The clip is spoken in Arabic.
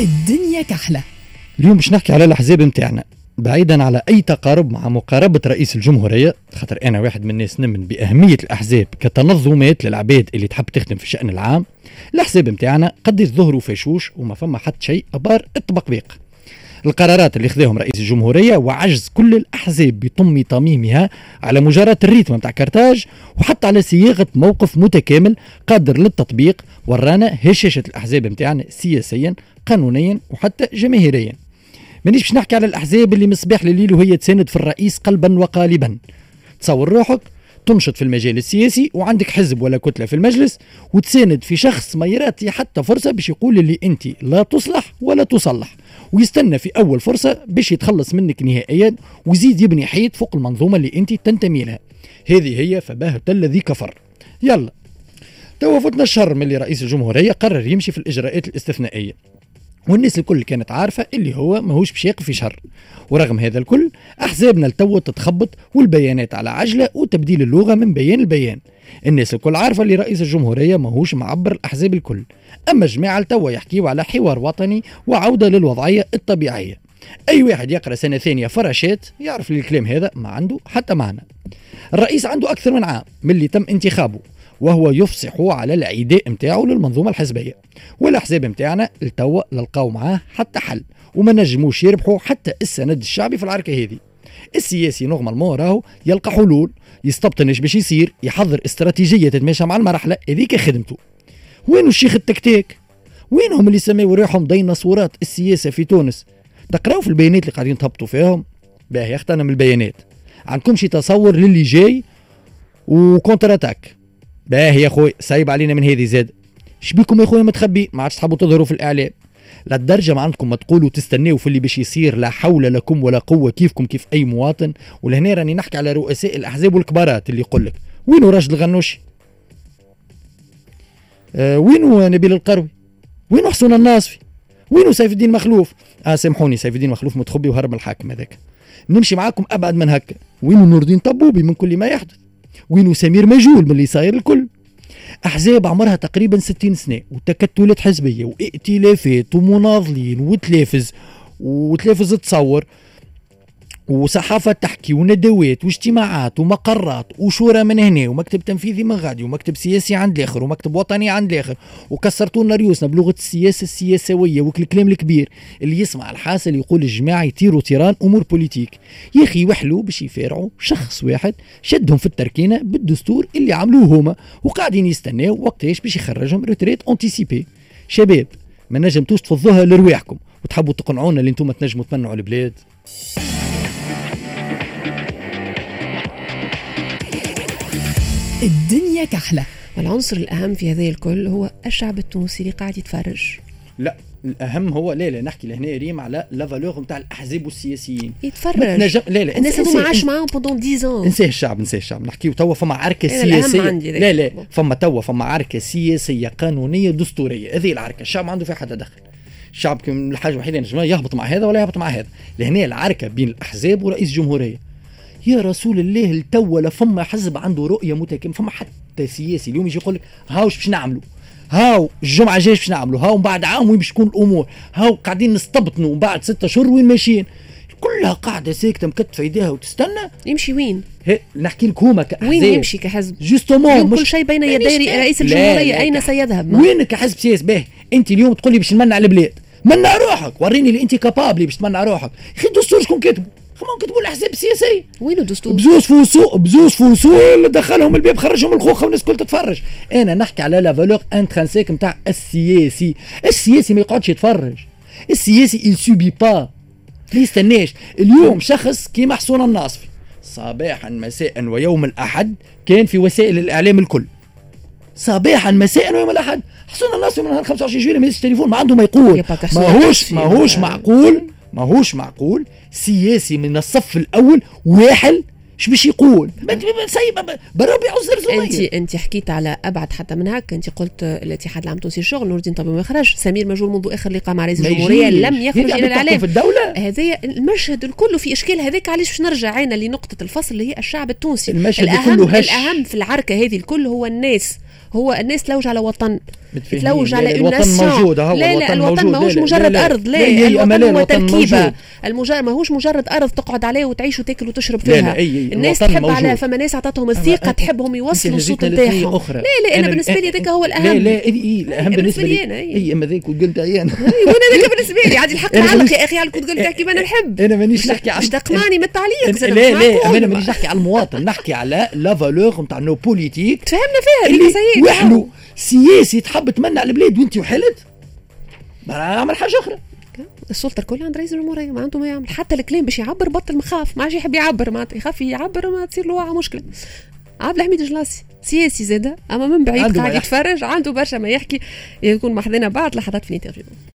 الدنيا كحلة. اليوم باش نحكي على الأحزاب نتاعنا بعيدا على أي تقارب مع مقاربة رئيس الجمهورية خاطر أنا واحد من الناس نمن بأهمية الأحزاب كتنظمات للعباد اللي تحب تخدم في الشان العام. الأحزاب نتاعنا قد يظهروا فشوش وما فما حتى شيء أبار التبقبيق القرارات اللي خذاهم رئيس الجمهورية وعجز كل الأحزاب بطم طميمها على مجاراه الريتم نتاع كرتاج وحتى على صياغة موقف متكامل قادر للتطبيق ورانا هشاشة الأحزاب نتاعنا سياسيا قانونيا وحتى جماهيريا. مانيش باش نحكي على الأحزاب اللي مصباح لليل وهي تساند في الرئيس قلبا وقالبا. تصور روحك تنشط في المجال السياسي وعندك حزب ولا كتلة في المجلس وتساند في شخص ما يراتي حتى فرصة باش يقول اللي أنت لا تصلح ولا تصلح. ويستنى في أول فرصة باش يتخلص منك نهائيا ويزيد يبني حيط فوق المنظومة اللي أنت تنتمي لها. هذه هي فباهت الذي كفر. يلا. توا فتنا الشهر من اللي رئيس الجمهورية قرر يمشي في الإجراءات الاستثنائية. والناس الكل كانت عارفة اللي هو ماهوش باش يقف في شر ورغم هذا الكل أحزابنا التو تتخبط والبيانات على عجلة وتبديل اللغة من بيان لبيان. الناس الكل عارفة اللي رئيس الجمهورية ماهوش معبر الأحزاب الكل. أما جماعة التوا يحكيوا على حوار وطني وعودة للوضعية الطبيعية. أي واحد يقرأ سنة ثانية فراشات يعرف الكلام هذا ما عنده حتى معنى. الرئيس عنده أكثر من عام من اللي تم انتخابه. وهو يفصح على العداء نتاعو للمنظومة الحزبية. والأحزاب نتاعنا التوا لقاو معاه حتى حل وما نجموش يربحوا حتى السند الشعبي في العركة هذه. السياسي نورمالمون راهو يلقى حلول يستبطن إيش باش يصير يحضر استراتيجية تتماشى مع المرحلة هذيك خدمته. وين الشيخ التكتيك؟ وينهم اللي سماوا روحهم ديناصورات السياسة في تونس؟ تقراو في البيانات اللي قاعدين تهبطوا فيهم؟ باهي اختنا من البيانات. عندكم شي تصور للي جاي و contre-attaque باهي يا خويا سيب علينا من هذه زاد. شبيكم يا خويا متخبي ما عادش تحبوا تظهروا في الإعلام. للدرجه ما عندكم ما تقولوا تستناوا في اللي باش يصير لا حول لكم ولا قوة كيفكم كيف أي مواطن. ولهنا راني نحكي على رؤساء الأحزاب والكبارات اللي يقول لك وينو راشد الغنوشي آه وينو نبيل القروي؟ وينو حسون الناصفي؟ وينو سيف الدين مخلوف؟ آه سامحوني سيف الدين مخلوف متخبي وهرب الحاكم هذاك. نمشي معاكم أبعد من هكا. وينو نور الدين طبوبي من كل ما يحدث. وينو سمير مجهول من اللي صاير الكل. أحزاب عمرها تقريبا 60 سنة وتكتلات حزبية وإئتلافات ومناضلين وتلافز وتلافز تصور. وصحافة تحكي وندوات واجتماعات ومقرات وشورى من هنا ومكتب تنفيذي من غادي ومكتب سياسي عند الآخر ومكتب وطني عند الآخر وكسرتوا لنا ريوسنا بلغة السياسة السياسوية وكل الكلام الكبير اللي يسمع الحاسة اللي يقول الجماعة يطيروا تيران. Hommes politiques. يا أخي وحلوا باش يفارعوا شخص واحد شدهم في التركينة بالدستور اللي عملوه هما وقاعدين يستناو وقتاش باش يخرجهم retraite anticipée شباب ما نجمتوش تفضوها لرواحكم وتحبوا تقنعونا اللي أنتم تنجموا تمنعوا البلاد. الدنيا كحلة. والعنصر الأهم في هذا الكل هو الشعب التونسي اللي قاعد يتفرج. لا الأهم هو لا لا نحكي لهنا ريم على لا فالور نتاع الأحزاب والسياسيين. يتفرج. نجم لا لا الناس هذوما عاش معاهم بوندون 10 ans. انساه الشعب انساه الشعب. نحكيو توا فما عركة الأهم سياسية. عندي. لا لا فما توا فما عركة سياسية قانونية دستورية. هذه العركة الشعب ما عنده فيها حد دخل. الشعب الحاجة الوحيدة ينجم يهبط مع هذا ولا يهبط مع هذا. لهنا العركة بين الأحزاب ورئيس جمهورية. يا رسول الله التو لا فما حزب عنده رؤية متكاملة فما حتى سياسي. اليوم يجي يقول لك هاو باش نعملوا؟ هاو الجمعة الجاية باش نعملوا؟ هاو من بعد عام وين باش تكون الأمور؟ هاو قاعدين نستبطنوا من بعد ستة شهور وين ماشيين؟ كلها قاعدة ساكتة مكتفة إيديها وتستنى. يمشي وين؟ نحكي لك هما كأحزاب. وين يمشي كحزب؟ justement اليوم كل شيء بين يدي رئيس الجمهورية أين سيذهب؟ وين كحزب سياسي؟ باهي أنت اليوم تقول لي باش نمنع البلاد. منع روحك وريني اللي أنت capable باش تمنع روحك. يا أخي الدستور شكون كاتبه؟ خلينا كتبوا الاحزاب السياسيه وين الدستور؟ بزوز فوسو بزوز فوسول دخلهم الباب خرجهم الخوخه والناس الكل تتفرج. أنا نحكي على لا فالور انترانسيك نتاع السياسي. السياسي ما يقعدش يتفرج. السياسي il subit با ما يستناش اليوم شخص كيما حسون الناصفي. صباحا مساء ويوم الأحد كان في وسائل الإعلام الكل. صباحا مساء ويوم الأحد. حسون الناصفي من نهار 25 جويلية ما يهزش التليفون ما عنده ما يقول. ماهوش. ماهوش معقول. ماهوش معقول. سياسي من الصف الأول واحل إيش باش يقول. بربي عزر انت أنت حكيت على أبعد حتى من هكا. أنت قلت الاتحاد العام التونسي للشغل نور الدين طبيب ما خرج سمير مجهول منذ آخر لقاء مع رئيس الجمهورية لم يخرج إلى الإعلام. في الدولة. هذا المشهد الكل في إشكال هذاك. علاش باش نرجع عينا لنقطة الفصل اللي هي الشعب التونسي؟ المشهد الأهم كله هش. الأهم في العركة هذه الكل هو الناس. هو الناس تلوج على وطن. تلوج لا، على لا، اون الوطن موجود، أهو لا لا الوطن. ماهوش لا، لا، مجرد لا، لا. أرض لا لا، الوطن هو تركيبة. المجرد ماهوش مجرد أرض تقعد عليه وتعيش وتاكل وتشرب لا، فيها لا، أي- أي، الناس تحب موجود. على فما ناس عطاتهم الثقة تحبهم يوصلوا الصوت نتاعهم. لا لا أنا أنا- بالنسبة لي هذاك هو لا الأهم لا إي- إي الأهم أنا بالنسبة بالنسبة لي إي. إي أما ذيك وقلت أنا وأنا هذاك بالنسبة لي عادي الحق مانيش- يا أخي على كنت قلت تحكي ما أنا نحب أنا مانيش نحكي على مش تقماني من التعليق لا لا لا. أنا مانيش نحكي على المواطن نحكي على la valeur نتاع nos politiques تفهمنا فيها اللي وحده سياسي تحب تمنع البلاد وانت وحلت ما نعمل حاجة أخرى. السلطة الكل عند رئيس الجمهوريه ما عنده ما يعمل. حتى الكلام باش يعبر بطل مخاف ما عادش يحب يعبر ما يخاف يعبر ما تصير له مشكلة. عبد الحميد الجلاسي سياسي زاده أما من بعيد قاعد. يتفرج عنده برشا ما يحكي يكون محضنا بعض لحظات في ال interview.